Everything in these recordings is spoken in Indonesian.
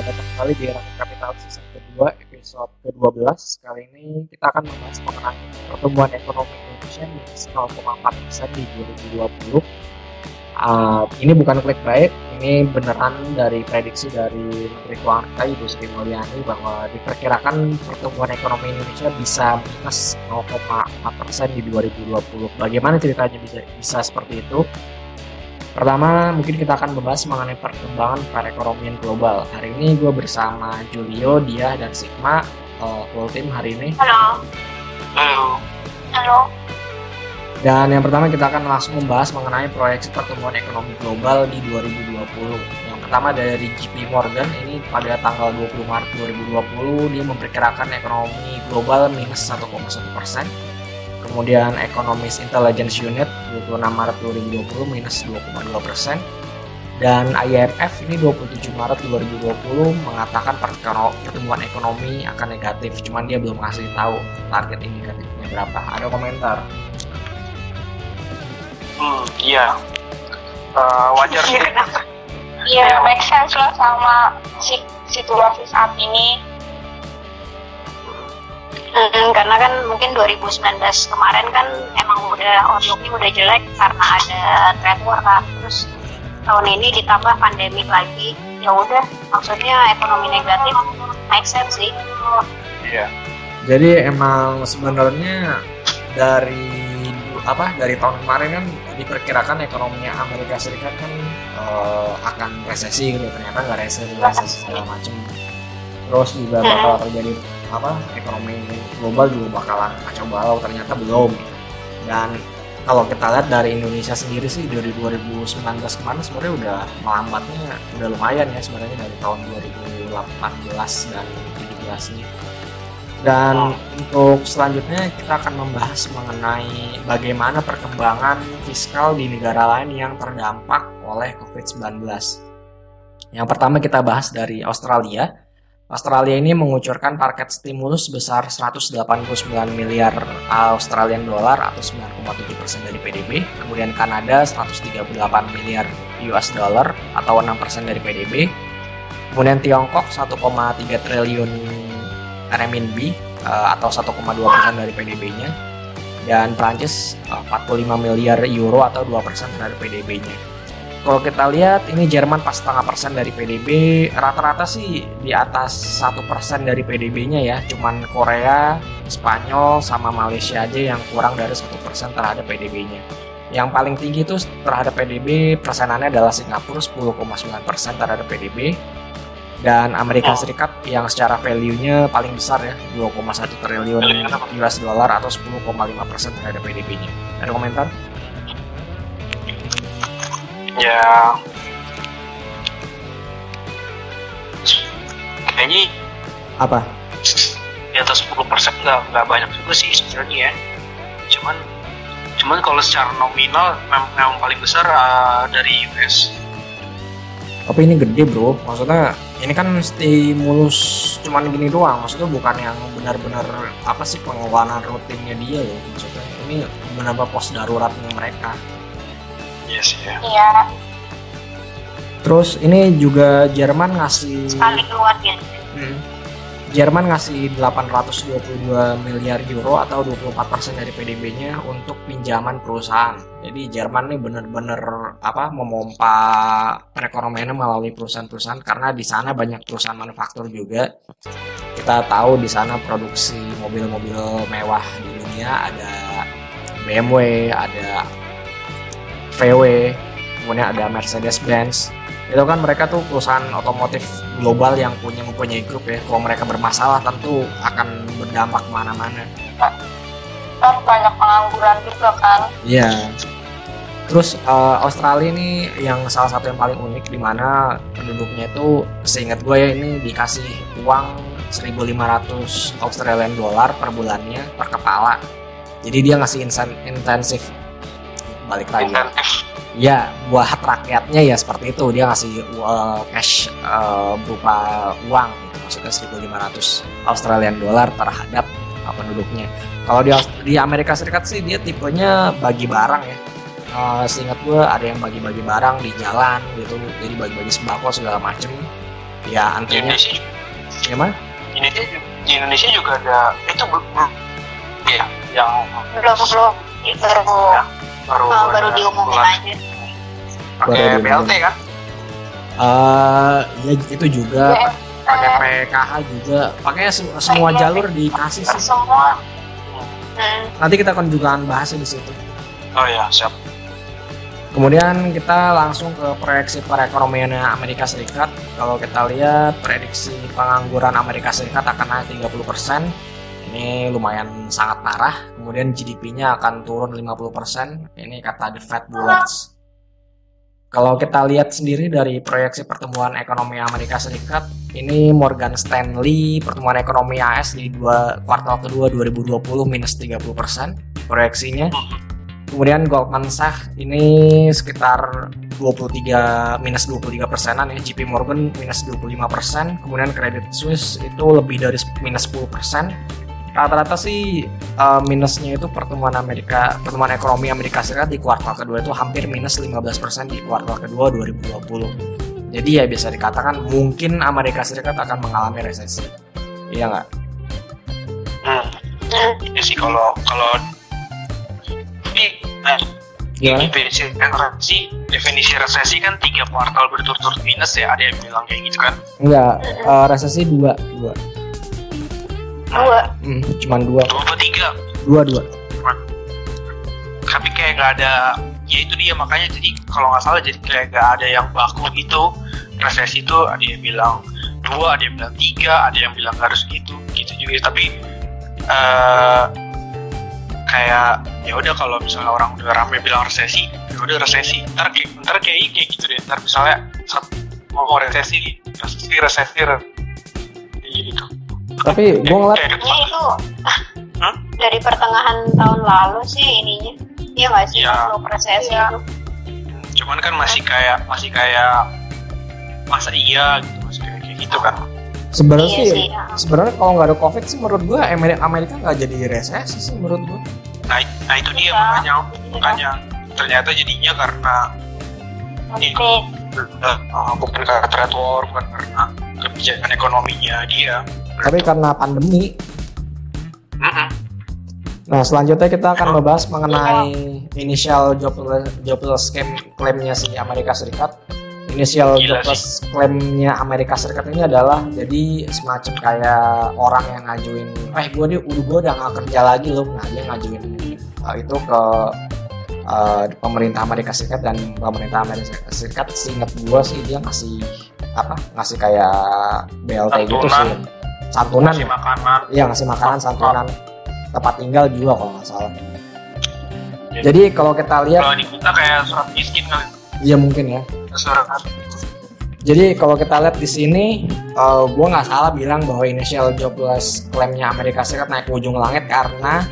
datang kembali di Rakit Kapital season kedua episode ke-12 Kali ini kita akan membahas mengenai pertumbuhan ekonomi Indonesia minus 0,4% di 2020 uh, Ini bukan clickbait, ini beneran dari prediksi dari Menteri Keuangan Ibu Sri Mulyani bahwa diperkirakan pertumbuhan ekonomi Indonesia bisa minus 0,4% di 2020 Bagaimana ceritanya bisa, bisa seperti itu? Pertama, mungkin kita akan membahas mengenai perkembangan perekonomian global. Hari ini gue bersama Julio, Dia, dan Sigma, uh, full team hari ini. Halo. Halo. Halo. Dan yang pertama kita akan langsung membahas mengenai proyeksi pertumbuhan ekonomi global di 2020. Yang pertama dari JP Morgan, ini pada tanggal 20 Maret 2020, dia memperkirakan ekonomi global minus 1,1 persen kemudian Economist Intelligence Unit 26 Maret 2020 minus 2,2 persen. Dan IMF ini 27 Maret 2020 mengatakan pertumbuhan ekonomi akan negatif cuman dia belum ngasih tahu target indikatifnya berapa. Ada komentar? Hmm iya. Uh, wajar sih. iya make sense lah sama situasi saat ini Hmm, karena kan mungkin 2019 kemarin kan emang udah outlooknya udah jelek karena ada trade war kan terus tahun ini ditambah pandemik lagi. Ya udah maksudnya ekonomi negatif make sense sih. Iya. Jadi emang sebenarnya dari apa dari tahun kemarin kan diperkirakan ekonominya Amerika Serikat kan uh, akan resesi gitu. Ternyata nggak resesi resesi segala macam terus juga bakal terjadi apa ekonomi global juga bakalan kacau balau ternyata belum. Dan kalau kita lihat dari Indonesia sendiri sih dari 2019 kemarin sebenarnya udah melambatnya udah lumayan ya sebenarnya dari tahun 2018 dan 17 nih dan untuk selanjutnya kita akan membahas mengenai bagaimana perkembangan fiskal di negara lain yang terdampak oleh COVID-19. Yang pertama kita bahas dari Australia Australia ini mengucurkan target stimulus sebesar 189 miliar Australian dollar atau 9,7 persen dari PDB. Kemudian Kanada 138 miliar US dollar atau 6 persen dari PDB. Kemudian Tiongkok 1,3 triliun RMB eh, atau 1,2 persen dari PDB-nya. Dan Prancis 45 eh, miliar euro atau 2 persen dari PDB-nya. Kalau kita lihat ini Jerman pas setengah persen dari PDB, rata-rata sih di atas satu persen dari PDB-nya ya. Cuman Korea, Spanyol, sama Malaysia aja yang kurang dari satu persen terhadap PDB-nya. Yang paling tinggi itu terhadap PDB persenannya adalah Singapura 10,9 persen terhadap PDB dan Amerika Serikat yang secara value-nya paling besar ya 2,1 triliun US dollar atau 10,5 persen terhadap PDB-nya. Ada komentar? Ya. Kayaknya apa? di atas 10 persen nggak nggak banyak juga sih sebenarnya ya. Cuman cuman kalau secara nominal memang, memang paling besar uh, dari US tapi ini gede bro. Maksudnya ini kan stimulus cuman gini doang. Maksudnya bukan yang benar-benar apa sih pengeluaran rutinnya dia loh maksudnya ini benar-benar pos daruratnya mereka Iya sih ya. Iya. Terus ini juga Jerman ngasih sekali keluar ya. Hmm. Jerman ngasih 822 miliar euro atau 24% dari PDB-nya untuk pinjaman perusahaan. Jadi Jerman nih bener-bener apa memompa perekonomiannya melalui perusahaan-perusahaan karena di sana banyak perusahaan manufaktur juga. Kita tahu di sana produksi mobil-mobil mewah di dunia ada BMW, ada VW, kemudian ada Mercedes-Benz. Itu kan mereka tuh perusahaan otomotif global yang punya mempunyai grup ya. Kalau mereka bermasalah tentu akan berdampak ke mana-mana. Kan banyak pengangguran juga kan. Iya. Terus uh, Australia ini yang salah satu yang paling unik di mana penduduknya itu seingat gue ya ini dikasih uang 1.500 Australian dollar per bulannya per kepala. Jadi dia ngasih intensif balik lagi. ya buat rakyatnya ya seperti itu. Dia ngasih uh, cash uh, berupa uang gitu. Maksudnya 1.500 Australian dollar terhadap uh, penduduknya. Kalau di di Amerika Serikat sih dia tipenya bagi barang ya. Uh, seingat gue ada yang bagi-bagi barang di jalan gitu. Jadi bagi-bagi sembako segala macem. Ya antrinya. Indonesia gimana? Indonesia di Indonesia juga ada itu belum ya yang belum belum. Baru baru oh, baru diumumin aja. Pakai. BLT kan? Eh ya itu juga. Ya, pakai eh, PKH juga. Pakai se- semua jalur dikasih sih. Semua. Hmm, nanti kita akan juga bahas di situ. Oh ya siap. Kemudian kita langsung ke proyeksi perekonomian Amerika Serikat. Kalau kita lihat prediksi pengangguran Amerika Serikat akan naik 30%. Ini lumayan sangat parah. Kemudian GDP-nya akan turun 50%. Ini kata The Fed Bullets. Kalau kita lihat sendiri dari proyeksi pertumbuhan ekonomi Amerika Serikat, ini Morgan Stanley pertumbuhan ekonomi AS di dua kuartal kedua 2020 minus 30% proyeksinya. Kemudian Goldman Sachs ini sekitar 23 minus 23 persenan ya. JP Morgan minus 25 persen. Kemudian Credit Suisse itu lebih dari minus 10 persen. Rata-rata sih eh, minusnya itu pertumbuhan Amerika, pertumbuhan ekonomi Amerika Serikat di kuartal kedua itu hampir minus 15 persen di kuartal kedua 2020. Jadi ya bisa dikatakan mungkin Amerika Serikat akan mengalami resesi. Iya nggak? hmm. ya sih kalau kalau tapi eh, Gimana? definisi resesi definisi resesi kan tiga kuartal berturut-turut minus ya ada yang bilang kayak gitu kan Enggak, eh, resesi dua, dua. Dua Hmm, cuman dua, dua atau tiga? Dua, dua. tapi kayak nggak ada ya itu dia makanya jadi kalau nggak salah jadi kayak nggak ada yang baku gitu. Resesi itu ada yang bilang dua ada yang bilang tiga ada yang bilang nggak harus gitu gitu juga. Tapi eh kayak ya udah kalau misalnya orang udah rame bilang resesi ya udah resesi. Ntar kayak ntar kayak kayak gitu deh. Ntar misalnya saat mau resesi resesi resesi re- gitu Tapi gue ngeliat ini itu Hah? dari pertengahan tahun lalu sih ininya iya nggak sih Iya. masuk resesi itu cuman kan masih kayak masih kayak masa iya gitu masih kayak, gitu kan sebenarnya iya sih sih ya. sebenarnya kalau nggak ada covid sih menurut gue Amerika, Amerika nggak jadi resesi sih menurut gue nah, nah itu dia Iya. makanya makanya ternyata jadinya karena Tapi uh, bukan karena trade war bukan karena kebijakan ekonominya dia tapi karena pandemi. Mm-mm. nah selanjutnya kita akan membahas mengenai initial jobless, jobless claim klaimnya si Amerika Serikat. Initial Gila jobless claimnya Amerika Serikat ini adalah jadi semacam kayak orang yang ngajuin eh gue nih udah gue udah nggak kerja lagi loh. Nah dia ngajuin uh, itu ke uh, pemerintah Amerika Serikat dan pemerintah Amerika Serikat. Seingat gue sih dia ngasih apa ngasih kayak BLT gitu Santunan. sih santunan Kasih ya? makanan Iya ngasih makanan santunan tempat tinggal juga kalau nggak salah. Jadi- Jadi kalau kita lihat, kalau di kita kayak surat miskin kali iya mungkin ya. surat Jadi kalau kita lihat di sini, eh gue nggak salah bilang bahwa initial jobless claimnya Amerika Serikat naik ke ujung langit karena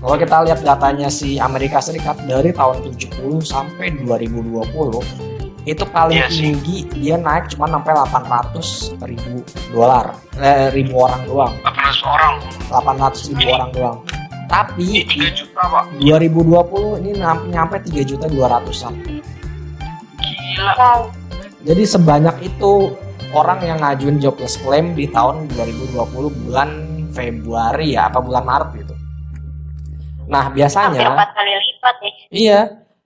kalau kita lihat datanya si Amerika Serikat dari tahun 70 sampai 2020 itu paling Iya sih. tinggi dia naik cuma sampai 800 ribu dolar, eh, ribu orang doang, 800 orang 800 ribu Ini- orang doang. ini Tapi 3 juta pak 2020 ini nyam- nyampe 3 juta 200-an. gila wow, Jadi sebanyak itu orang yang ngajuin jobless claim di tahun 2020 bulan Februari ya apa bulan Maret gitu. Nah hampir biasanya kali lipat ya iya.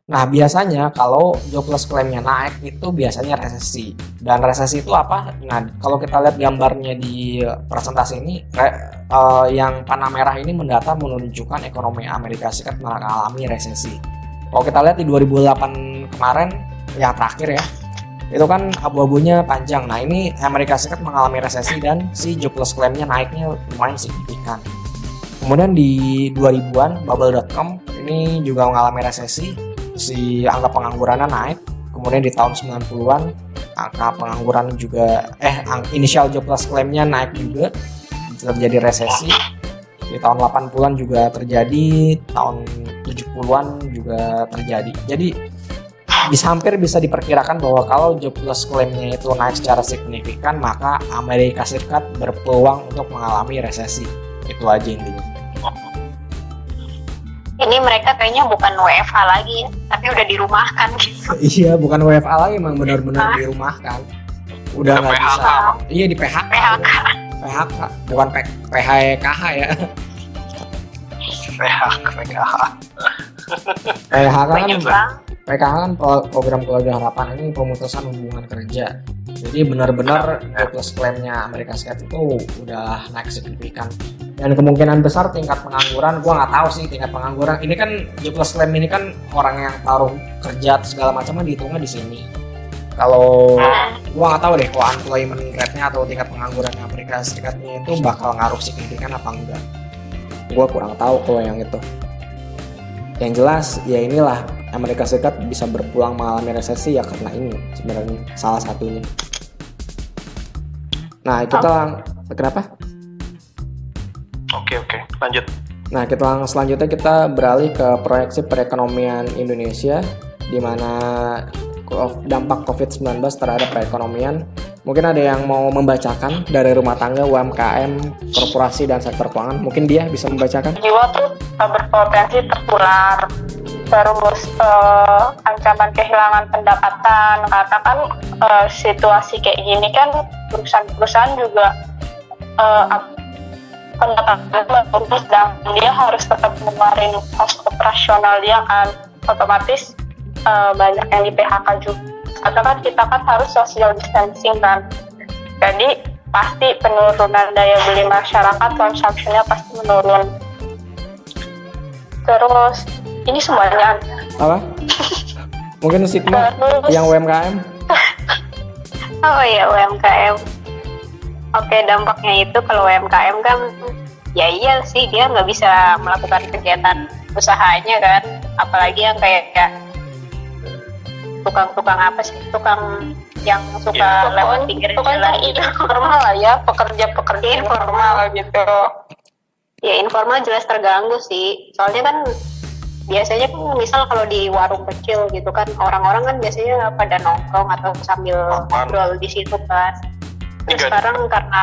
Nah biasanya kalau jobless claimnya naik itu biasanya resesi. Dan resesi itu apa? Nah kalau kita lihat gambarnya di presentasi ini, re- eh, yang panah merah ini mendata menunjukkan ekonomi Amerika Serikat mengalami resesi. Kalau kita lihat di 2008 kemarin yang terakhir ya, itu kan abu-abunya panjang. Nah ini Amerika Serikat mengalami resesi dan si jobless claimnya naiknya lumayan signifikan. Kemudian di 2000-an bubble.com ini juga mengalami resesi, si angka penganggurannya naik. Kemudian di tahun 90-an angka pengangguran juga eh initial jobless claimnya naik juga terjadi resesi. Di tahun 80-an juga terjadi, tahun 70-an juga terjadi. Jadi bisa hampir bisa diperkirakan bahwa kalau jobless claimnya itu naik secara signifikan maka Amerika Serikat berpeluang untuk mengalami resesi itu aja intinya ini mereka kayaknya bukan WFH lagi ya tapi udah dirumahkan gitu. Iya bukan WFA lagi emang benar-benar dirumahkan. Udah Udah nggak PHK. bisa. Iya di PHK PHK PHK bukan P PHKH ya. PHK PHK PHK kan PKH kan pro- program keluarga harapan ini pemutusan hubungan kerja. Jadi benar-benar jobless claim-nya Amerika Serikat itu udah naik signifikan. Dan kemungkinan besar tingkat pengangguran gua nggak tahu sih tingkat pengangguran. Ini kan jobless claim ini kan orang yang taruh kerja segala macam kan dihitungnya di sini. Kalau gua nggak tahu deh kalau unemployment rate-nya atau tingkat pengangguran Amerika Serikatnya itu bakal ngaruh signifikan apa enggak? Gua kurang tahu kalau yang itu. Yang jelas ya inilah Amerika Serikat bisa berpulang mengalami resesi ya karena ini sebenarnya salah satunya nah kita lang- kenapa Oke oke lanjut. Nah, kita langsung selanjutnya kita beralih ke proyeksi perekonomian Indonesia di mana dampak COVID-19 terhadap perekonomian. Mungkin ada yang mau membacakan dari rumah tangga, UMKM, korporasi dan sektor keuangan. Mungkin dia bisa membacakan. jiwa tuh uh, berpotensi tertular terus uh, ancaman kehilangan pendapatan karena kan uh, situasi kayak gini kan perusahaan-perusahaan juga ap- pendapatannya menurun dan dia harus tetap mengeluarin cost operasional dia kan otomatis uh, banyak yang di PHK juga karena kan kita kan harus social distancing kan jadi pasti penurunan daya beli masyarakat consumption-nya pasti menurun. Terus ini semuanya Apa? Mungkin Sigma terus yang UMKM. oh ya UMKM oke dampaknya itu kalau UMKM kan ya iya sih dia nggak bisa melakukan kegiatan usahanya kan. Apalagi yang kayak kayak tukang-tukang apa sih? Tukang yang suka Ya, lewat pinggir jalan. itu gitu informal lah ya pekerja-pekerja informal gitu. Ya informal jelas terganggu sih. Soalnya kan biasanya kan misal kalau di warung kecil gitu kan orang-orang kan biasanya pada nongkrong atau sambil ngobrol di situ kan. Terus Iya. sekarang karena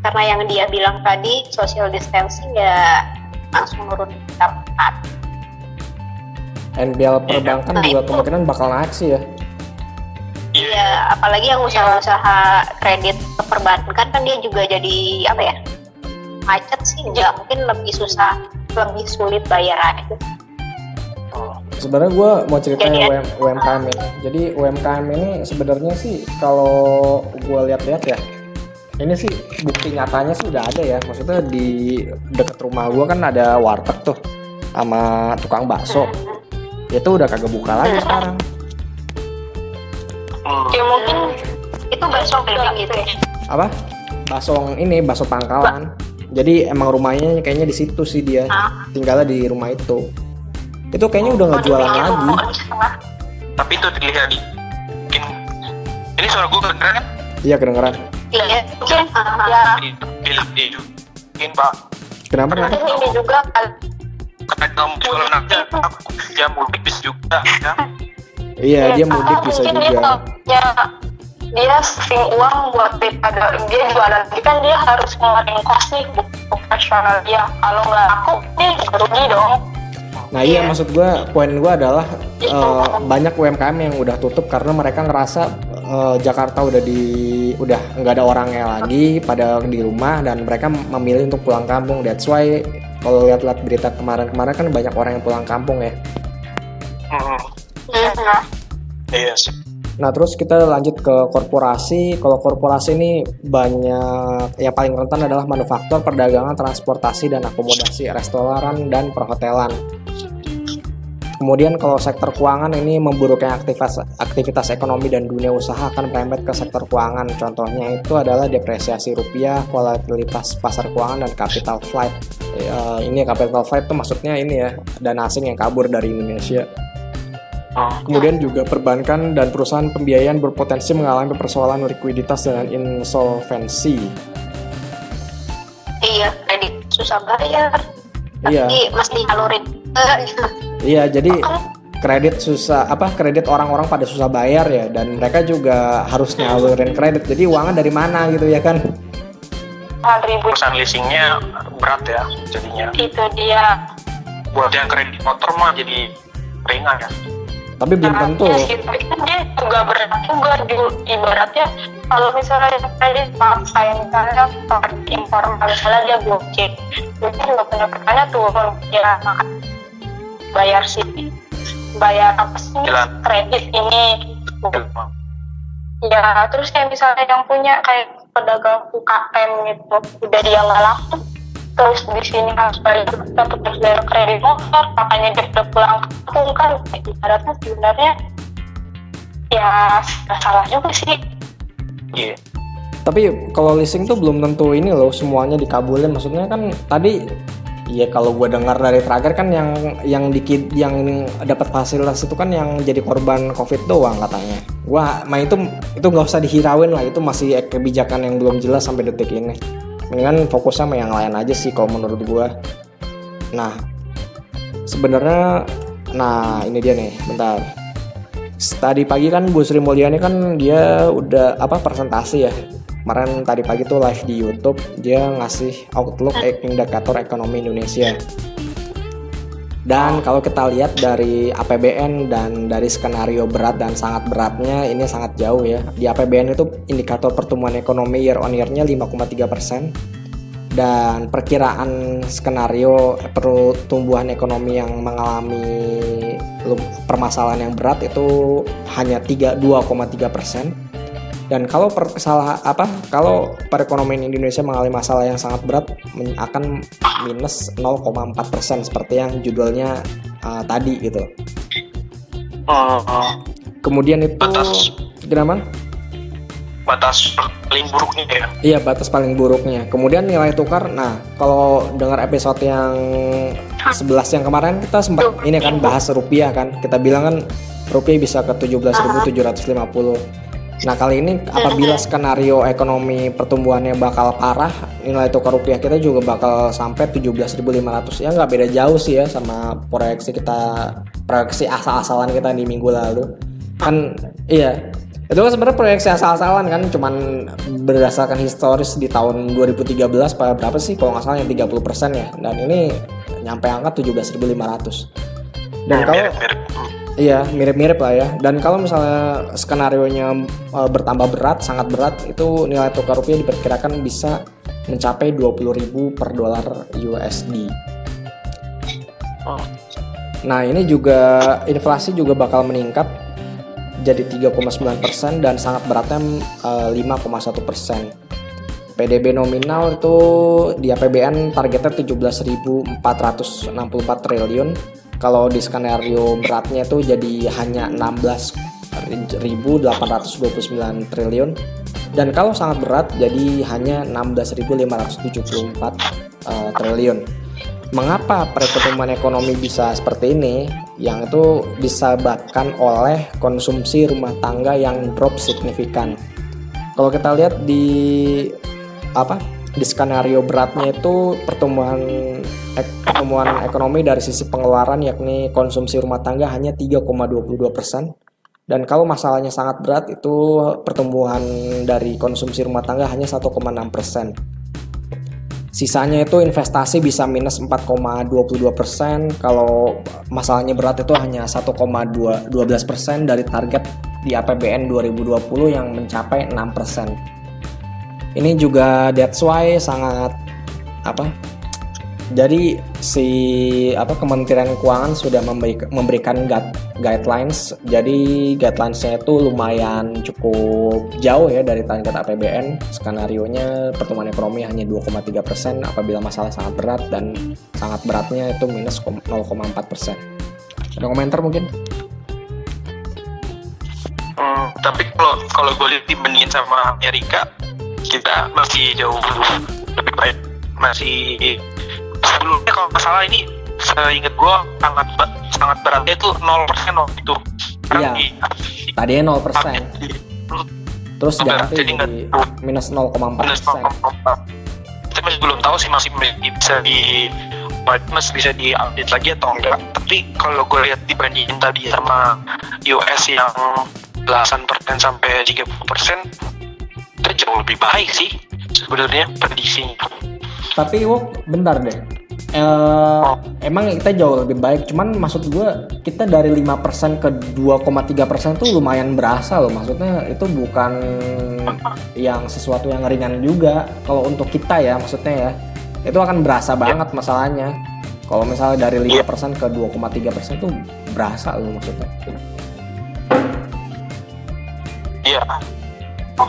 karena yang dia bilang tadi social distancing ya langsung nurun dapat NBL perbankan Nah, juga itu- kemungkinan bakal naik sih ya. ya apalagi yang usaha-usaha kredit perbankan kan dia juga jadi apa ya macet sih ya mungkin lebih susah lebih sulit bayar aja Sebenarnya gue mau ceritain Jadi- UM, UMKM ini. Jadi UMKM ini sebenarnya sih kalau gue lihat-lihat ya, ini sih bukti nyatanya sih udah ada ya. Maksudnya di deket rumah gue kan ada warteg tuh sama tukang bakso. Itu udah kagak buka lagi sekarang. Hmm. ya mungkin itu bakso keliling gitu ya Apa? Bakso ini bakso pangkalan. Jadi emang rumahnya kayaknya di situ sih dia. Ah. Tinggalnya di rumah itu. Itu kayaknya udah nggak jualan lagi. Tapi itu dilihat di mungkin ini suara gue kedengeran kan? Iya kedengeran. iya mungkin Ah, ya mungkin pak Kenapa? ini juga karena kamu jualan aja aku ya mudik bisa juga ya. Iya dia mudik bisa mungkin dia juga. punya dia saving uang buat daripada dia jualan jadi kan dia harus ngeluarin cost nih buat operasional dia kalau nggak laku dia juga rugi dong Nah iya Iya. maksud gue poin gue adalah eh, banyak UMKM yang udah tutup karena mereka ngerasa eh, Jakarta udah di udah nggak ada orangnya lagi pada di rumah dan mereka memilih untuk pulang kampung. That's why kalau lihat-lihat berita kemarin-kemarin kan banyak orang yang pulang kampung ya. Iya sih. Nah terus kita lanjut ke korporasi. Kalau korporasi ini banyak yang paling rentan adalah manufaktur, perdagangan, transportasi dan akomodasi, restoran dan perhotelan. Kemudian kalau sektor keuangan ini memburuknya aktivitas aktivitas ekonomi dan dunia usaha akan merembet ke sektor keuangan. Contohnya itu adalah depresiasi rupiah, volatilitas pasar keuangan dan capital flight. Eh, ini capital flight itu maksudnya ini ya dana asing yang kabur dari Indonesia. Hmm. Kemudian juga perbankan dan perusahaan pembiayaan berpotensi mengalami persoalan likuiditas dan insolvensi. iya kredit susah bayar Iya, tapi mesti nyalurin gitu. iya. Jadi kredit susah apa kredit orang-orang pada susah bayar ya dan mereka juga harus nyalurin kredit. Jadi uangnya dari mana gitu ya kan? Ribu. Perusahaan leasingnya berat ya jadinya. itu dia. Buat yang kredit motor mah jadi ringan ya. tapi belum Nah, tentu. sih, tapi kan dia juga berat juga. Di ibaratnya kalau misalnya tadi paksa misalnya pakai informal misalnya dia gojek. Jadi nggak punya pertanyaan turun ya makan bayar sih bayar apa sih Jalan. kredit ini? Ya terus kayak misalnya yang punya kayak pedagang UKM gitu. Udah dia nggak laku terus di sini harus bayar tetap harus bayar kredit motor. Makanya dia udah pulang kampung kan. Ibaratnya sebenarnya ya nggak salah juga sih. Iya. tapi kalau leasing tuh belum tentu ini loh semuanya dikabulin. Maksudnya kan tadi Iya kalau gue dengar dari terakhir kan yang yang dikit yang dapat fasilitas itu kan yang jadi korban covid doang katanya. Wah, mah itu itu nggak usah dihirauin lah itu masih kebijakan yang belum jelas sampai detik ini. Mendingan fokus sama yang lain aja sih kalau menurut gue. Nah, sebenarnya, nah ini dia nih, bentar. Tadi pagi kan Bu Sri Mulyani kan dia udah apa presentasi ya kemarin tadi pagi tuh live di YouTube dia ngasih outlook indikator ekonomi Indonesia. Dan kalau kita lihat dari APBN dan dari skenario berat dan sangat beratnya ini sangat jauh ya. Di APBN itu indikator pertumbuhan ekonomi year on year-nya 5,3 persen. Dan perkiraan skenario pertumbuhan ekonomi yang mengalami permasalahan yang berat itu hanya 3 2,3 persen dan kalau per, salah apa kalau perekonomian Indonesia mengalami masalah yang sangat berat akan minus 0,4 persen seperti yang judulnya uh, tadi gitu. Oh, oh. Kemudian itu Batas. kenapa? batas paling buruknya ya. Iya batas paling buruknya. Kemudian nilai tukar. Nah kalau dengar episode yang 11 yang kemarin kita sempat ini kan bahas rupiah kan. Kita bilang kan rupiah bisa ke 17.750. Nah kali ini apabila skenario ekonomi pertumbuhannya bakal parah, nilai tukar rupiah kita juga bakal sampai 17.500 ya nggak beda jauh sih ya sama proyeksi kita proyeksi asal-asalan kita di minggu lalu. Kan iya. Itu kan sebenarnya proyeksi asal-asalan kan cuman berdasarkan historis di tahun 2013 pada berapa sih? Kalau nggak salah yang 30% ya. Dan ini nyampe angka 17.500 dan kalau Mirip-mirip. Iya, mirip-mirip lah ya. Dan kalau misalnya skenario nya bertambah berat, sangat berat, itu nilai tukar rupiah diperkirakan bisa mencapai 20.000 per dolar USD. Oh. Nah, ini juga inflasi juga bakal meningkat jadi 3,9% dan sangat beratnya eh, 5,1%. PDB nominal itu di APBN targetnya 17.464 triliun kalau di skenario beratnya itu jadi hanya 16.829 triliun dan kalau sangat berat jadi hanya 16.574 uh, triliun. Mengapa pertumbuhan ekonomi bisa seperti ini? Yang itu disebabkan oleh konsumsi rumah tangga yang drop signifikan. Kalau kita lihat di apa di skenario beratnya itu pertumbuhan ek, pertumbuhan ekonomi dari sisi pengeluaran yakni konsumsi rumah tangga hanya 3,22 persen. Dan kalau masalahnya sangat berat itu pertumbuhan dari konsumsi rumah tangga hanya 1,6 persen. Sisanya itu investasi bisa minus 4,22 persen. Kalau masalahnya berat itu hanya 1,12 persen dari target di APBN 2020 yang mencapai 6 persen ini juga that's why sangat apa jadi si apa Kementerian Keuangan sudah memberi, memberikan guide, guidelines. Jadi guidelinesnya itu lumayan cukup jauh ya dari target APBN skenario nya pertumbuhan ekonomi hanya 2,3 persen apabila masalah sangat berat dan sangat beratnya itu minus 0,4 persen. Ada komentar mungkin? Hmm, tapi kalau kalau gue lihat dibandingin sama Amerika, kita masih jauh lebih baik. Masih sebelumnya kalau nggak salah ini seingat gue sangat sangat beratnya itu 0% waktu itu. Sekarang Iya. di- tadinya 0 persen terus ganti jadi jadi minus 0,4 minus persen 0,4. Kita masih belum tahu sih masih bisa di masih bisa diupdate lagi atau enggak. Tapi kalau gue lihat dibandingin tadi sama US yang belasan persen sampai 30 persen, jauh lebih baik sih sebenarnya prediksinya. Tapi Wok, bentar deh. eh, emang kita jauh lebih baik cuman maksud gue kita dari 5% ke 2,3% tuh lumayan berasa loh. Maksudnya itu bukan yang sesuatu yang ringan juga. Kalau untuk kita ya maksudnya ya itu akan berasa banget masalahnya. Kalau misalnya dari 5% ke 2,3% tuh berasa loh maksudnya. Iya.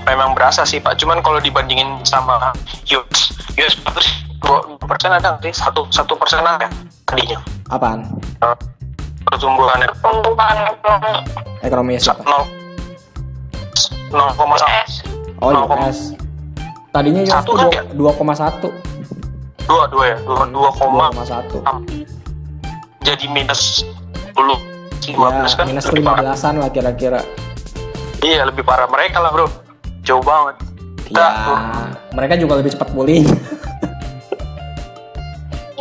Memang berasa sih Pak. Cuman kalau dibandingin sama US, US terus dua persen ada nggak sih? Satu satu persen ada tadinya. apaan? Eh, Pertumbuhan Pembukaan ekonomi ekonomi siapa? nol nol koma oh koma- US tadinya US Satu kan dua- ya? 2,1 dua dua ya? Dua dua koma 2,1 jadi minus 10 lima ya belas kan? minus parah. 15an lah kira-kira. Iya lebih parah mereka lah bro jauh banget. Kita ya mereka juga lebih cepat pulih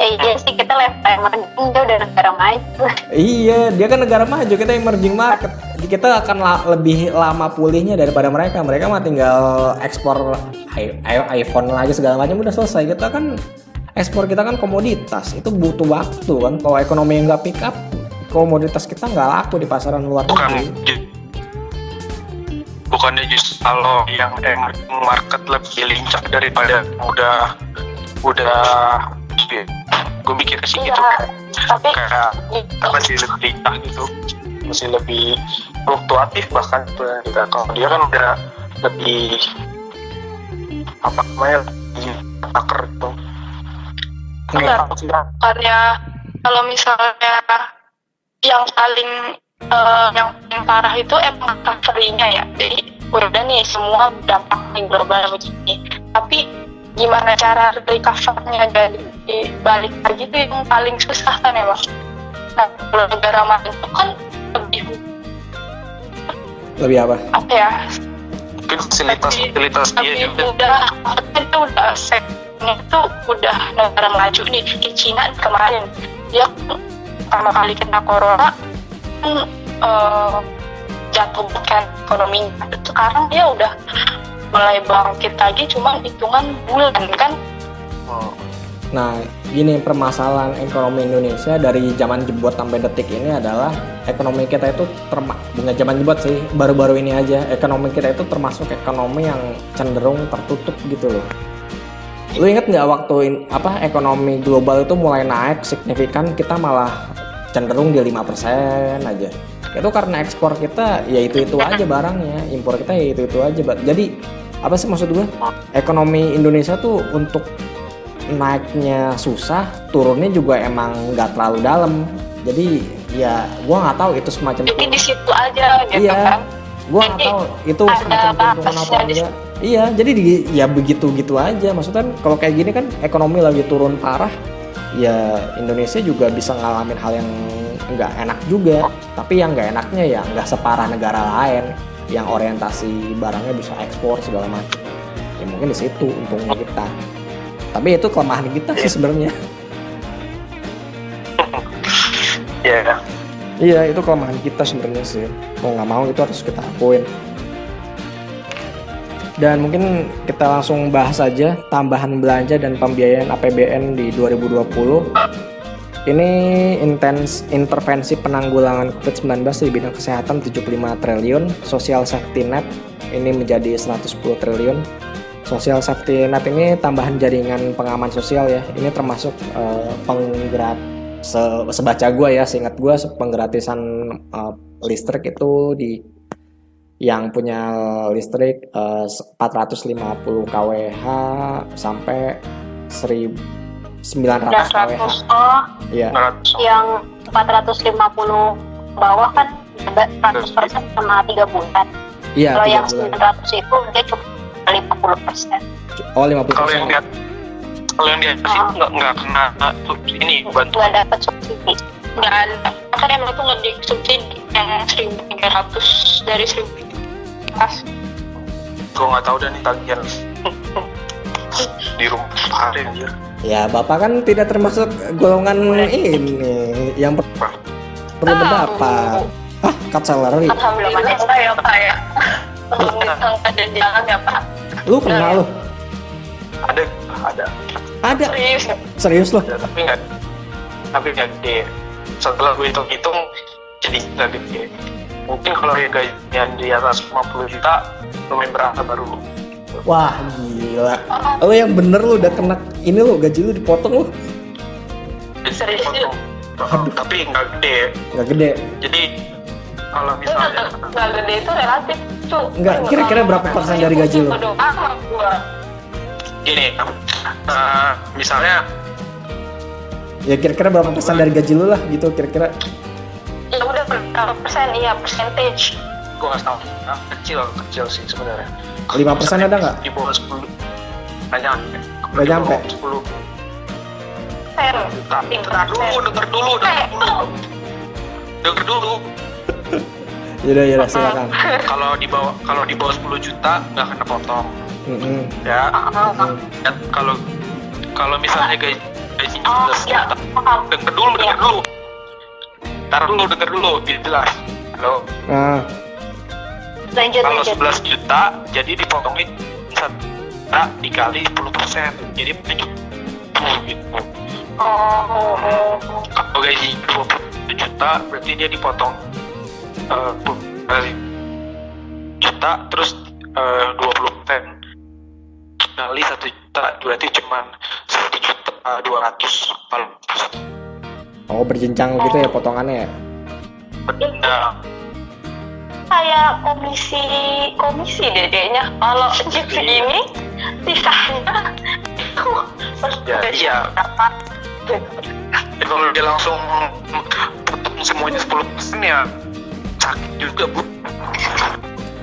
Ya iya sih kita level emerging dia udah negara maju. iya dia kan negara maju kita emerging market. Kita akan la- lebih lama pulihnya daripada mereka. Mereka mah tinggal ekspor iPhone lagi segala macam udah selesai. Kita kan ekspor kita kan komoditas. Itu butuh waktu kan. Kalau ekonomi yang nggak pick up komoditas kita nggak laku di pasaran luar bukan negeri. ju- bukannya justru kalau yang emerging market lebih lincah daripada udah udah gue mikir sih gitu. Iya, tapi kayak apa sih lebih lincah gitu. Masih lebih fluktuatif bahkan gitu ya kita kalau dia kan udah lebih apa namanya lebih gitu. Apa sih? karena kalau misalnya yang paling eh, yang paling parah itu emang recovery-nya ya. Jadi udah nih semua dampak global begini. Tapi gimana cara recover-nya jadi balik lagi itu yang paling susah kan emang nah kalau negara maju itu kan lebih lebih apa? apa ya? Mungkin fasilitas fasilitas dia tapi juga. udah itu udah sektornya itu udah negara maju nih. Kayak Cina kemarin. Dia pertama kali kena corona kan eh, jatuh kan ekonominya. Sekarang dia udah mulai bangkit lagi cuma hitungan bulan kan? Oh, Nah, gini permasalahan ekonomi Indonesia dari zaman jebot sampai detik ini adalah ekonomi kita itu terma bukan zaman jebot sih, baru-baru ini aja ekonomi kita itu termasuk ekonomi yang cenderung tertutup gitu loh. Lu inget nggak waktu in- apa ekonomi global itu mulai naik signifikan kita malah cenderung di 5% aja. Itu karena ekspor kita ya itu-itu aja barangnya, impor kita ya itu-itu aja. Ba- Jadi apa sih maksud gue? Ekonomi Indonesia tuh untuk naiknya susah, turunnya juga emang nggak terlalu dalam. Jadi ya gua nggak tahu itu semacam jadi di situ aja gitu Iya. kan gua nggak tahu itu semacam keuntungan apa enggak. Iya, jadi di, ya begitu gitu aja. Maksudnya kalau kayak gini kan ekonomi lagi turun parah, ya Indonesia juga bisa ngalamin hal yang nggak enak juga. Tapi yang nggak enaknya ya nggak separah negara lain yang orientasi barangnya bisa ekspor segala macam. Ya mungkin di situ untungnya kita. Tapi itu kelemahan kita sih sebenarnya. Iya. Iya, itu kelemahan kita sebenarnya sih. Mau nggak mau itu harus kita akuin. Dan mungkin kita langsung bahas saja tambahan belanja dan pembiayaan APBN di 2020. Ini intens intervensi penanggulangan COVID-19 di bidang kesehatan 75 triliun, social safety net ini menjadi 110 triliun. Social safety net ini tambahan jaringan pengaman sosial ya. Ini termasuk eh, penggerak se- sebaca gue ya, seingat gue penggratisan eh, listrik itu di yang punya listrik eh, 450 kWh sampai 1900 kWh. 900 oh Iya. 900 Yang 450 bawah kan ada 100% sama 3 bulan. Iya, Kalau yang bulan. 900 itu dia cuma 50 persen. Oh, 50 kalau yang dia kalau yang dia kasih Ah. nggak nggak kena ini bantuan Nggak dapat subsidi. nggak ada kan emang tuh nggak disubsidi yang 1300 dari 1000 pas gue nggak tahu dan tagihan di rumah hari anjir Ya, Bapak kan tidak termasuk golongan ini yang per- perlu berdapat. Ah, cut salary. alhamdulillah ya pak ya alhamdulillah nggak ada jalan ya pak Lu kenal lu? ada ada Ada. Serius? Serius loh. Tapi nggak tapi nggak gede setelah gue hitung-hitung jadi nggak gede mungkin kalau ya gaji yang di atas 50 juta lumayan berasa baru Wah gila. Lo yang bener lu udah kena ini lu gaji lu dipotong lu. Serius ya? Tapi nggak gede Nggak gede. jadi kalau misalnya nggak gede itu relatif tuh. Nggak, kira-kira berapa persen dari gaji gua. gini eh, misalnya Ya kira-kira berapa persen dari gaji lu lah gitu kira-kira. Ya udah berapa persen? Iya percentage. gue nggak tahu nah, kecil kecil sih sebenarnya 5% ada nggak? di bawah 10 nggak nyampe Nggak nyampe? 10 Sen. tapi denger dulu denger dulu denger dulu denger dulu Yaudah yaudah silakan. kalau di bawah kalau di bawah 10 juta nggak kena potong Mm-mm. ya Mm. Dan kalau kalau misalnya gaji gaji Oh, 11 ya. juta Paham. denger dulu denger dulu Ntar dulu denger dulu biar jelas. Halo. Nah, lanjut kalau lanjut. 11 juta jadi dipotongin satu juta dikali 10 persen. Jadi 7 gitu. Oh, oh, oh, oh. kalau gaji 20 juta berarti dia dipotong eh, kali juta terus eh, 20 persen. Kali satu juta berarti cuma satu juta dua ratus. Kalau oh berjenjang gitu ya potongannya ya. benda kayak komisi komisi dedeknya kalau jadi ini sisanya itu Ya, iya. dapat Ya, kalau dia langsung potong semuanya 10 persen ya sakit juga bu.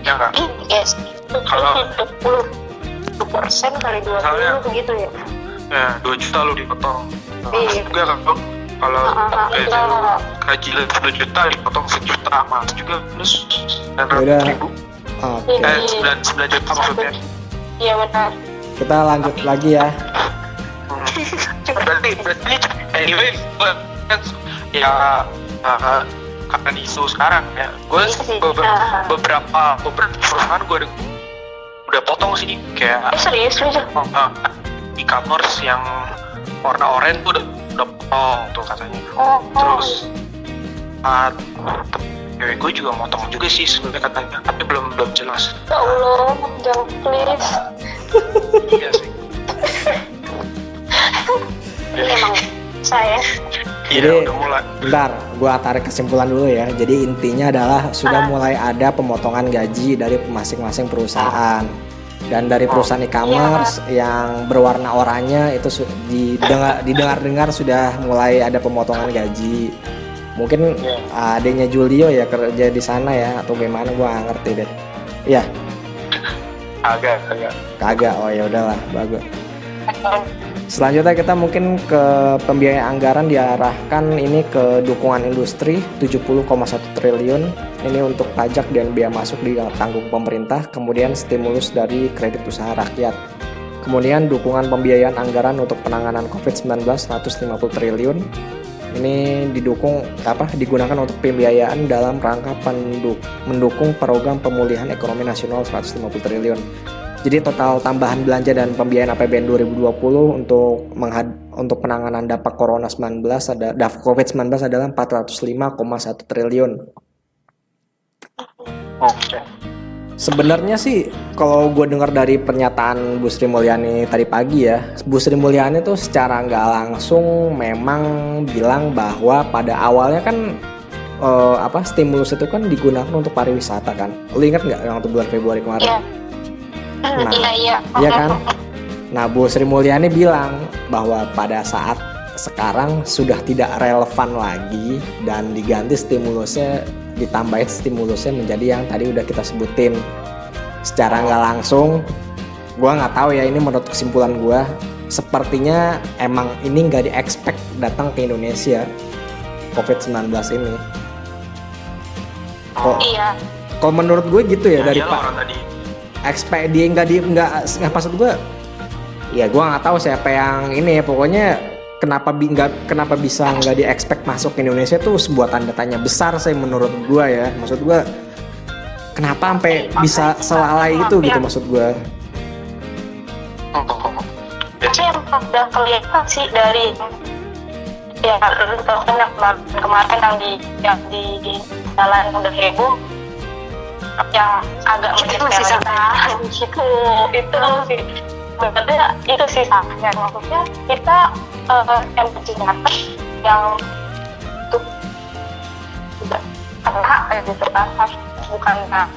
Ya nggak? Yes Kalau- 20 persen kali dua Misalnya- begitu ya. Ya 2 juta lu dipotong. Iya. juga kalau kalau Ah, gaji itu. lu gaji lu 10 juta dipotong sejuta mas juga plus Yaudah. 900 ribu Oke. eh 9, 9 juta maksudnya iya benar Kita lanjut lagi ya. Hmm. berarti berarti anyway gue kan ya uh, karena isu sekarang ya gue Iya beberapa beberapa beberapa perusahaan gue udah, udah potong sih kayak eh serius lu Jal? uh, e-commerce yang warna oranye tuh udah udah potong tuh katanya. Oh, oh. terus uh, cewek gue juga motong juga sih sebenarnya katanya tapi belum belum jelas. Ya Allah jangan please. Iya sih. Ini emang saya. Iya Jadi- udah mulai. Bentar, gua tarik kesimpulan dulu ya. Jadi intinya adalah sudah mulai ada pemotongan gaji dari masing-masing perusahaan. Dan dari perusahaan e-commerce yang berwarna oranye itu didengar didengar-dengar sudah mulai ada pemotongan gaji. Mungkin Iya. adanya Julio ya kerja di sana ya atau gimana gua nggak ngerti deh. Ya, agak agak kagak. Oh ya udahlah, bagus. Selanjutnya kita mungkin ke pembiayaan anggaran diarahkan ini ke dukungan industri 70,1 triliun. Ini untuk pajak dan biaya masuk ditanggung pemerintah, kemudian stimulus dari kredit usaha rakyat. Kemudian dukungan pembiayaan anggaran untuk penanganan COVID-19 150 triliun. Ini didukung apa digunakan untuk pembiayaan dalam rangka penduk- mendukung program pemulihan ekonomi nasional 150 triliun. Jadi total tambahan belanja dan pembiayaan APBN 2020 untuk menghad untuk penanganan dampak Corona 19 ada dampak COVID-19 adalah 405,1 triliun. oke Sebenarnya sih kalau gue dengar dari pernyataan Bu Sri Mulyani tadi pagi ya, Bu Sri Mulyani tuh secara nggak langsung memang bilang bahwa pada awalnya kan eh, apa stimulus itu kan digunakan untuk pariwisata kan. Lu ingat nggak yang waktu bulan Februari kemarin? Iya. Nah, iya iya. Iya kan? Nah, Bu Sri Mulyani bilang bahwa pada saat sekarang sudah tidak relevan lagi dan diganti stimulusnya ditambahin stimulusnya menjadi yang tadi udah kita sebutin. Secara nggak langsung gua nggak tahu ya ini menurut kesimpulan gua. Sepertinya emang ini nggak di expect datang ke Indonesia COVID-19 ini. Kok iya. kalau menurut gue gitu ya dari iyalah Pak orang tadi expect dia nggak di nggak maksud gue ya gue nggak tahu siapa yang ini ya. Pokoknya kenapa bi nggak kenapa bisa nggak di expect masuk ke Indonesia tuh sebuah tanda tanya besar saya menurut gue ya. Maksud gue kenapa sampai bisa selalai itu gitu maksud gue itu yang udah kelihatan sih dari ya kemarin, kemarin yang di yang di jalan udah heboh yang agak Itu masih menyepelekan gitu itu sih. Sebenarnya itu sih salahnya maksudnya kita eh, yang bersenjata yang untuk tidak kena kayak gitu kan. Bukan nah,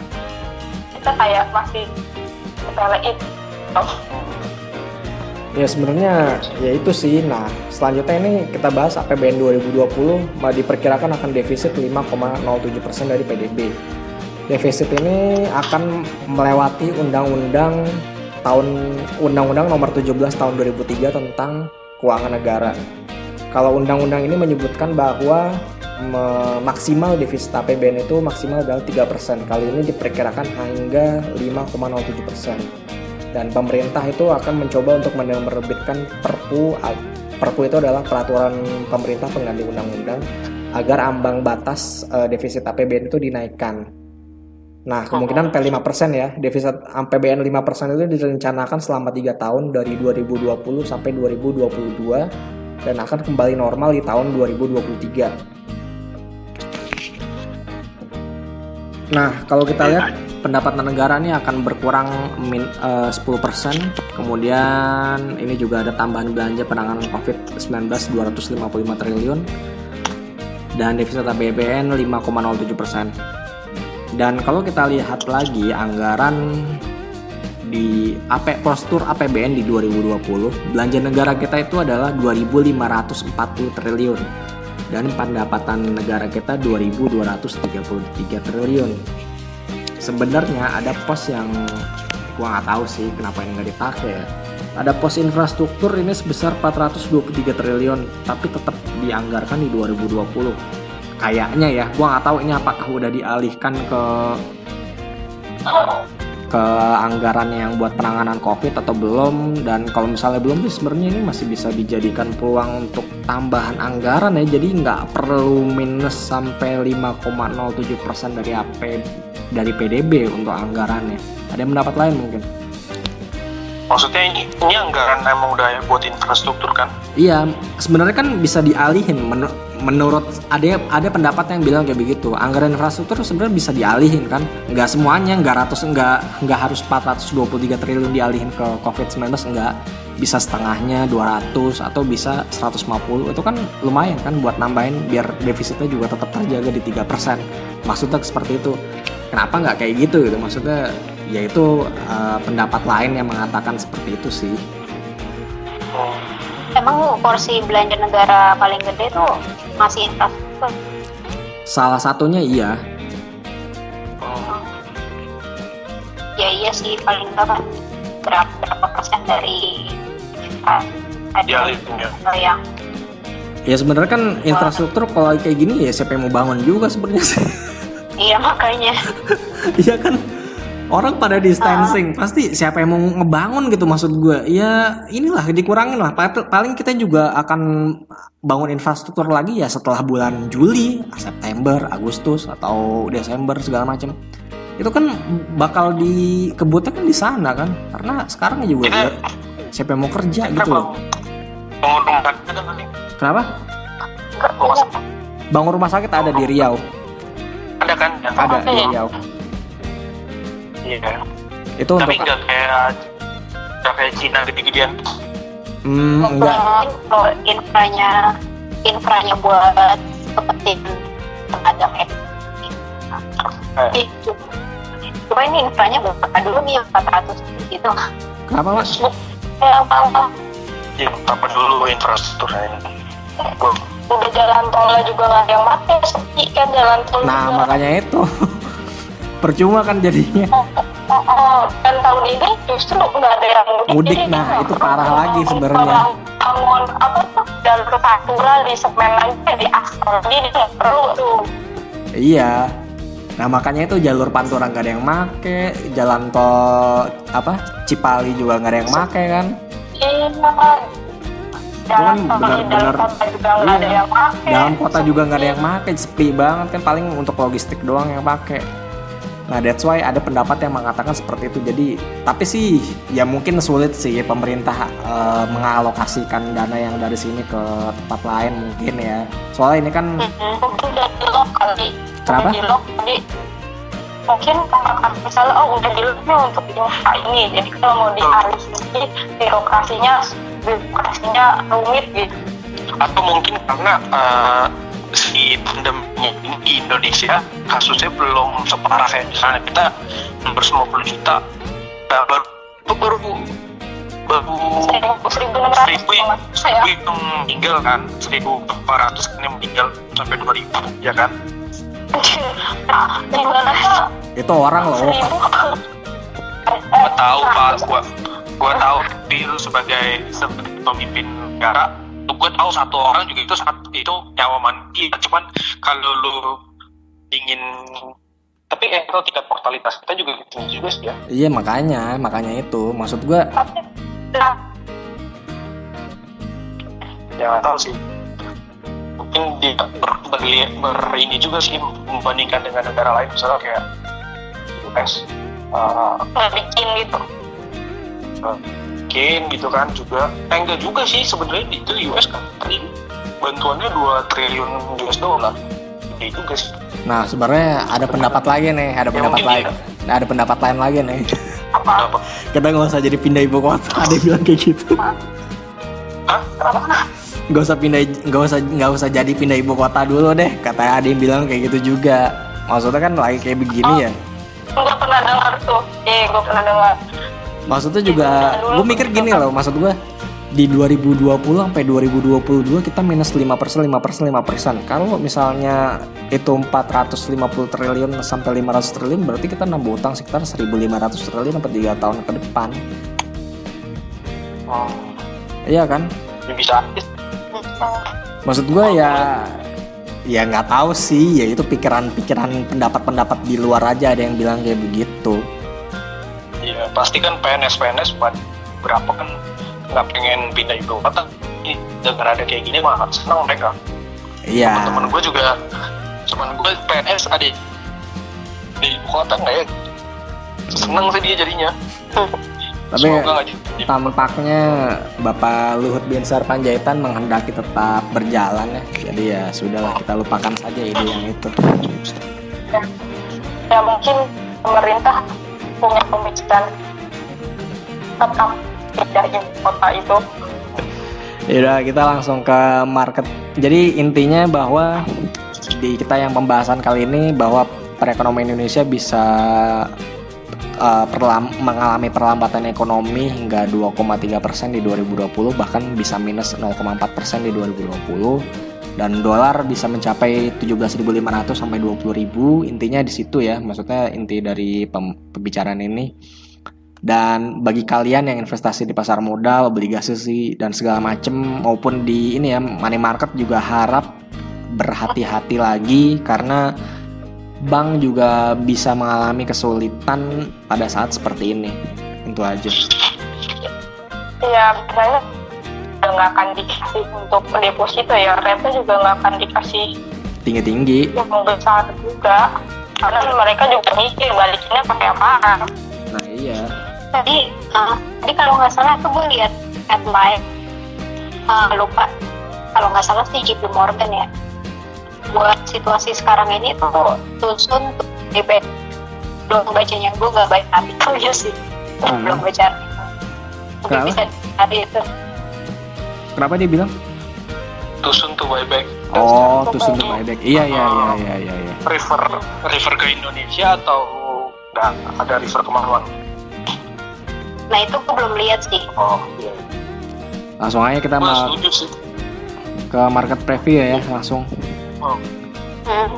kita kayak masih sepele itu Ya sebenarnya ya itu sih. Nah selanjutnya ini kita bahas APBN 2020 malah diperkirakan akan defisit 5,07% dari PDB. Defisit ini akan melewati undang-undang tahun undang-undang nomor 17 tahun 2003 tentang keuangan negara. Kalau undang-undang ini menyebutkan bahwa me- maksimal defisit APBN itu maksimal adalah 3%. Kali ini diperkirakan hingga 5,07% dan pemerintah itu akan mencoba untuk menerbitkan perpu perpu itu adalah peraturan pemerintah pengganti undang-undang agar ambang batas eh, defisit APBN itu dinaikkan. Nah, kemungkinan P5% ya. Defisit APBN 5% itu direncanakan selama 3 tahun dari 2020 sampai 2022 dan akan kembali normal di tahun 2023. Nah, kalau kita lihat pendapatan negara ini akan berkurang min, eh, 10%. Kemudian ini juga ada tambahan belanja penanganan COVID-19 255 triliun dan defisit APBN 5,07%. Dan kalau kita lihat lagi anggaran di AP postur APBN di 2020, belanja negara kita itu adalah 2.540 triliun dan pendapatan negara kita 2.233 triliun. Sebenarnya ada pos yang gua nggak tahu sih kenapa ini nggak dipakai ya. Ada pos infrastruktur ini sebesar 423 triliun, tapi tetap dianggarkan di 2020. Kayaknya ya, gua nggak tahu ini apakah udah dialihkan ke ke anggaran yang buat penanganan COVID atau belum. Dan kalau misalnya belum sih sebenarnya ini masih bisa dijadikan peluang untuk tambahan anggaran ya. Jadi nggak perlu minus sampai 5,07% dari AP dari PDB untuk anggarannya. Ada yang pendapat lain mungkin Maksudnya ini, ini anggaran emang udah buat infrastruktur kan? Iya, sebenarnya kan bisa dialihin. Men- menurut ada ada pendapat yang bilang kayak begitu. Anggaran infrastruktur sebenarnya bisa dialihin kan? Nggak semuanya, nggak ratus, nggak nggak harus 423 triliun dialihin ke COVID-19 nggak. Bisa setengahnya 200 atau bisa 150 itu kan lumayan kan buat nambahin biar defisitnya juga tetap terjaga di 3%. Maksudnya seperti itu. Kenapa nggak kayak gitu gitu? Maksudnya yaitu eh, pendapat lain yang mengatakan seperti itu sih. Emang porsi belanja negara paling gede tuh masih infrastruktur. Salah satunya iya, Ya iya sih paling enggak kan berapa, berapa persen dari infra ada Dialihin ya. yang Ya sebenarnya kan infrastruktur kalau kayak gini ya siapa yang mau bangun juga sebenarnya sih. iya makanya Iya kan orang pada distancing pasti siapa yang mau ngebangun gitu maksud gue. Ya inilah dikurangin lah. Pa- Paling kita juga akan bangun infrastruktur lagi ya setelah bulan Juli, September, Agustus atau Desember segala macam. Itu kan bakal dikebutnya kan di sana kan. Karena sekarang juga Kita- ya, siapa yang mau kerja Kita gitu loh. bangun rumah sakit nih? Kenapa? Bangun rumah sakit ada di Riau. ada kan? Ada di Oke. Riau. Iya. Itu untuk Tapi nggak kayak nggak kayak Cina gede-gedean. Hmm, enggak. kalau infranya infranya buat tenaga medis Eh, itu cuma ini infranya berapa dulu nih 400 gitu Kenapa, Mas? ya apa ya, apa dulu infrastrukturnya udah jalan tolnya juga nggak ada yang pakai sepi kan jalan tol Nah, juga. makanya itu. Percuma kan jadinya. Oh, oh, oh. dan tahun ini justru nggak ada yang mudik, Mudik, nah, itu parah perlu lagi sebenarnya. bangun apa tuh jalur pantura di semen aja di aspal jadi dia nggak perlu tuh Iya. Nah, makanya itu jalur Pantura nggak ada yang make, jalan tol apa Cipali juga nggak ada yang make kan. iya kan benar-benar- dalam kota juga nggak ada iya. yang pakai Dalam kota juga nggak ada yang make, sepi banget kan paling untuk logistik doang yang pakai. Nah, that's why ada pendapat yang mengatakan seperti itu. Jadi, tapi sih ya mungkin sulit sih pemerintah uh, mengalokasikan dana yang dari sini ke tempat lain mungkin ya. Soalnya ini kan mungkin udah di lock kali Kenapa? Udah di lock jadi mungkin misalnya oh udah di untuk infra ini jadi kalau mau dialih birokrasinya birokrasinya rumit gitu atau mungkin karena uh, si pandemi di Indonesia kasusnya belum separah kayak misalnya kita 150 juta. Nah, baru baru baru seribu seribu enam ratus seribu yang meninggal kan seribu empat ratus yang meninggal sampai dua ribu ya kan? Nah, mana itu orang loh. gua tahu pak. gua gua tahu Bill sebagai sebagai pemimpin negara gua tahu satu orang juga itu satu itu nyawa manusia cuman kalau lu ingin tapi eh kalau tingkat mortalitas kita juga tinggi juga sih ya. Iya makanya, makanya itu. Maksud nah, ya tahu sih. Mungkin dia ber, berli- ber- ini juga sih membandingkan dengan negara lain. Misalnya kayak US uh, nggak bikin gitu mungkin gitu kan juga eh, enggak juga sih sebenarnya itu US kan bantuannya 2 triliun US dollar gede juga sih Nah, sebenarnya ada pendapat lagi nih, ada Ya, pendapat lain. iya. Nah, ada pendapat lain lagi nih. apa? Kita nggak usah jadi pindah ibu kota, ada yang bilang kayak gitu. Hah? Kenapa? Nggak usah pindah, nggak usah nggak usah jadi pindah ibu kota dulu deh. Katanya ada yang bilang kayak gitu juga. Maksudnya kan lagi kayak begini ya. gue pernah dengar tuh eh gue pernah dengar Maksudnya juga, gue mikir gini loh, maksud gue di 2020 sampai 2022 kita minus 5 persen, 5 persen, 5 persen. Kalau misalnya itu 450 triliun sampai 500 triliun, berarti kita nambah utang sekitar 1.500 triliun sampai 3 tahun ke depan. Hmm, Iya kan? ya bisa Maksud gue ya ya nggak tahu sih ya itu pikiran-pikiran pendapat-pendapat di luar aja ada yang bilang kayak begitu ya pasti kan PNS PNS buat berapa kan nggak pengen pindah ibu kota. Dengan ada kayak gini mah senang mereka. Iya. Teman-teman gue juga teman gue PNS ada di ibu kota nggak ya? Seneng sih dia jadinya. Tapi tampaknya Bapak Luhut Binsar Panjaitan menghendaki tetap berjalan ya. Jadi ya sudahlah kita lupakan saja ide yang itu. Ya mungkin pemerintah punya pemikiran tetap ibu kota itu. Yaudah kita langsung ke market. Jadi intinya bahwa di kita yang pembahasan kali ini bahwa perekonomian Indonesia bisa uh, perlam- mengalami perlambatan ekonomi hingga 2,3 persen di 2020 bahkan bisa minus 0,4 persen di 2020 dan dolar bisa mencapai 17.500 sampai 20.000 intinya di situ ya maksudnya inti dari pem- pembicaraan ini. Dan bagi kalian yang investasi di pasar modal obligasi dan segala macem maupun di ini ya money market juga harap berhati-hati lagi karena bank juga bisa mengalami kesulitan pada saat seperti ini. Itu aja. Ya misalnya udah nggak akan dikasih untuk deposito ya rate juga nggak akan dikasih tinggi-tinggi. yang besar juga. Karena mereka juga mikir balikinnya pakai apa. Nah iya. Tadi uh, tadi kalau nggak salah tuh gue lihat headline uh, lupa. Kalau nggak salah sih JP Morgan ya. Buat situasi sekarang ini tuh tusun tuh DP belum bacanya gue nggak baca artikelnya sih. Hmm. belum baca artikel mungkin bisa cari itu kenapa dia bilang? Tusun tuh buyback oh tuh untuk buyback iya iya iya iya iya iya. river river ke Indonesia atau nggak? Ada river ke mana nah itu gue belum lihat sih. Oh iya. Langsung aja kita mau ke market preview ya langsung. Oh. hmm.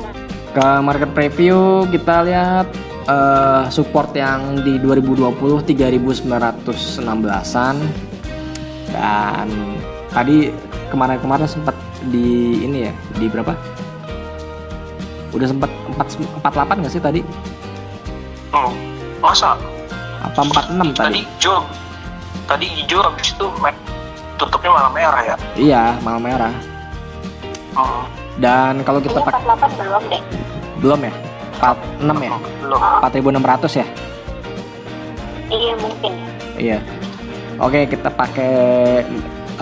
Ke market preview kita lihat eh, support yang di 2020 3916-an dan tadi kemarin-kemarin sempat di ini ya di berapa? Udah sempat 4 48 nggak sih tadi? oh. masa Apa 46 tadi tadi? hijau tadi hijau habis itu tutupnya malah merah ya Iya, malam merah. oh. Dan kalau kita pakai 48 belum deh belum ya? 46 ya belum 4600 ya iya mungkin Iya. Oke, kita pakai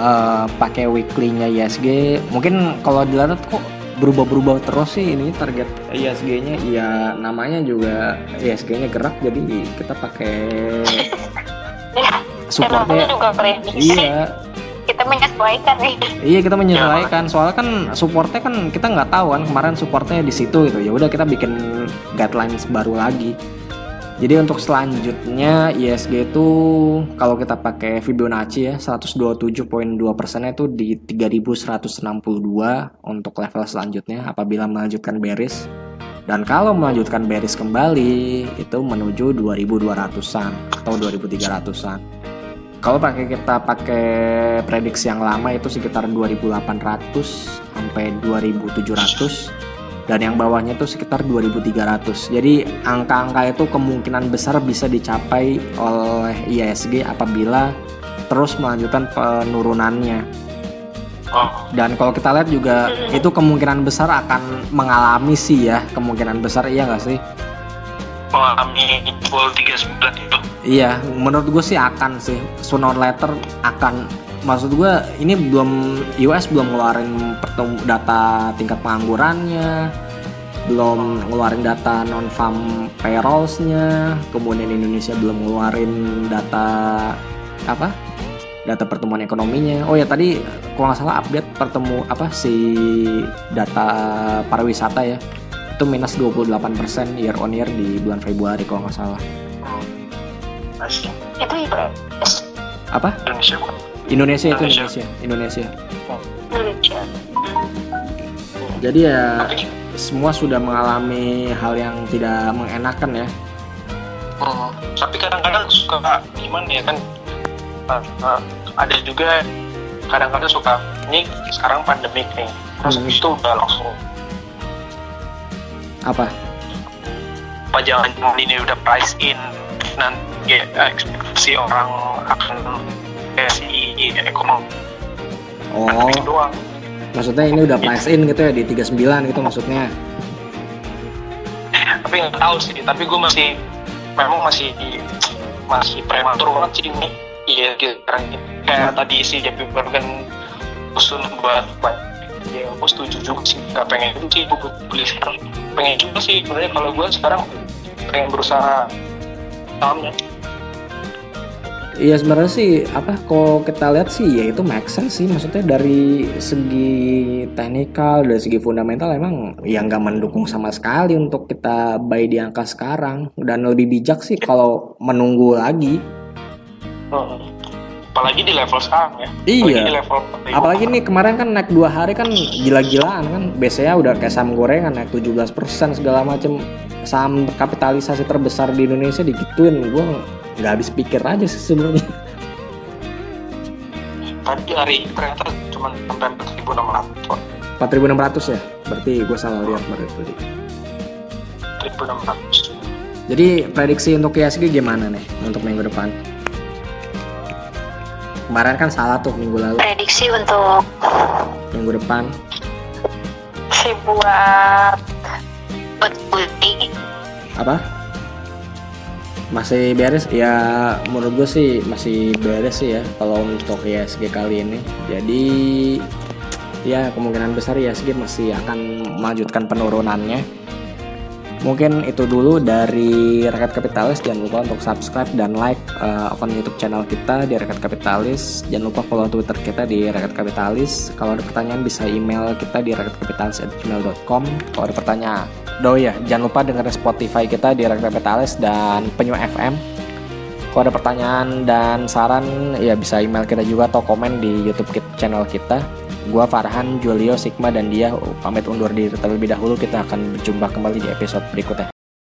eh, pakai weekly-nya ISG. Mungkin kalau dilihat kok berubah-berubah terus sih ini target ISG-nya. Iya, namanya juga ISG-nya gerak jadi kita pakai supportnya. Iya, kita menyesuaikan nih iya kita menyesuaikan. Soalnya kan supportnya kan kita nggak tahu kan kemarin supportnya di situ gitu. Ya udah kita bikin guidelines baru lagi. Jadi untuk selanjutnya ISG itu kalau kita pakai Fibonacci ya 127.2 persennya itu di 3162 untuk level selanjutnya apabila melanjutkan bearish dan kalau melanjutkan bearish kembali itu menuju 2200-an atau 2300-an. Kalau pakai kita pakai prediksi yang lama itu sekitar 2800 sampai 2700 dan yang bawahnya itu sekitar 2300. Jadi angka-angka itu kemungkinan besar bisa dicapai oleh ISG apabila terus melanjutkan penurunannya. oh, Dan kalau kita lihat juga itu kemungkinan besar akan mengalami sih ya, kemungkinan besar iya nggak sih? mengalami jebol 39 itu Iya, menurut gue sih akan sih. Sooner or later akan. Maksud gue ini belum US belum ngeluarin pertem- data tingkat penganggurannya, belum ngeluarin data non farm payrolls-nya, kemudian Indonesia belum ngeluarin data apa? Data pertumbuhan ekonominya. Oh ya tadi kalau nggak salah update pertemu apa si data pariwisata ya itu minus 28% year on year di bulan Februari kalau nggak salah. Itu Apa? Indonesia Indonesia itu Indonesia. Indonesia. Indonesia. Jadi ya semua sudah mengalami hal yang tidak mengenakan ya. Hmm, tapi kadang-kadang suka gimana ya kan uh, uh, ada juga kadang-kadang suka ini sekarang pandemik nih terus Hmm. itu udah langsung Apa? apa jangan ini udah price in nanti ya, ekspektasi orang akan si ekonomi Oh, pandemik doang. Maksudnya ini udah price in gitu ya di 39 gitu maksudnya. tapi nggak tahu sih tapi gue masih memang masih masih prematur banget sih ini. Iya gitu sekarang ini. Kayak tadi si JP Morgan usul buat buat ya gue setuju juga sih. Nggak pengen itu sih gue beli sekarang. Pengen juga sih sebenarnya kalau gue sekarang pengen berusaha. Sahamnya Iya sebenarnya sih apa kalau kita lihat sih ya itu make sense sih maksudnya dari segi teknikal dari segi fundamental emang ya nggak mendukung sama sekali untuk kita buy di angka sekarang dan lebih bijak sih kalau menunggu lagi Hmm. apalagi di level sekarang ya Iya. apalagi di level Apalagi nih kemarin kan naik dua hari kan gila-gilaan kan. Biasanya udah kayak saham gorengan naik 17% segala macem Saham kapitalisasi terbesar di Indonesia digituin. Gue nggak habis pikir aja sih sebenarnya. tadi hari ternyata cuma sampai 4600 kok 4.600 ya. Berarti gue salah lihat berarti. 4600 Jadi prediksi untuk ISG gimana nih untuk minggu depan? Kemarin kan salah tuh minggu lalu. prediksi untuk Minggu depan Si buat buat apa? Masih beres? Ya menurut gue sih masih beres sih ya kalau untuk ISG kali ini. Jadi ya kemungkinan besar ISG masih akan melanjutkan penurunannya. Mungkin itu dulu dari Rakyat Kapitalis. Jangan lupa untuk subscribe dan like uh, akun YouTube channel kita di Rakyat Kapitalis. Jangan lupa follow Twitter kita di Rakyat Kapitalis. Kalau ada pertanyaan bisa email kita di rakyatkapitalis@gmail.com. Kalau ada pertanyaan, do ya jangan lupa dengerin Spotify kita di Rakyat Kapitalis dan Penyu FM. Kalau ada pertanyaan dan saran ya bisa email kita juga atau komen di YouTube channel kita. Gua Farhan, Julio, Sigma dan dia pamit undur diri terlebih dahulu. Kita akan berjumpa kembali di episode berikutnya.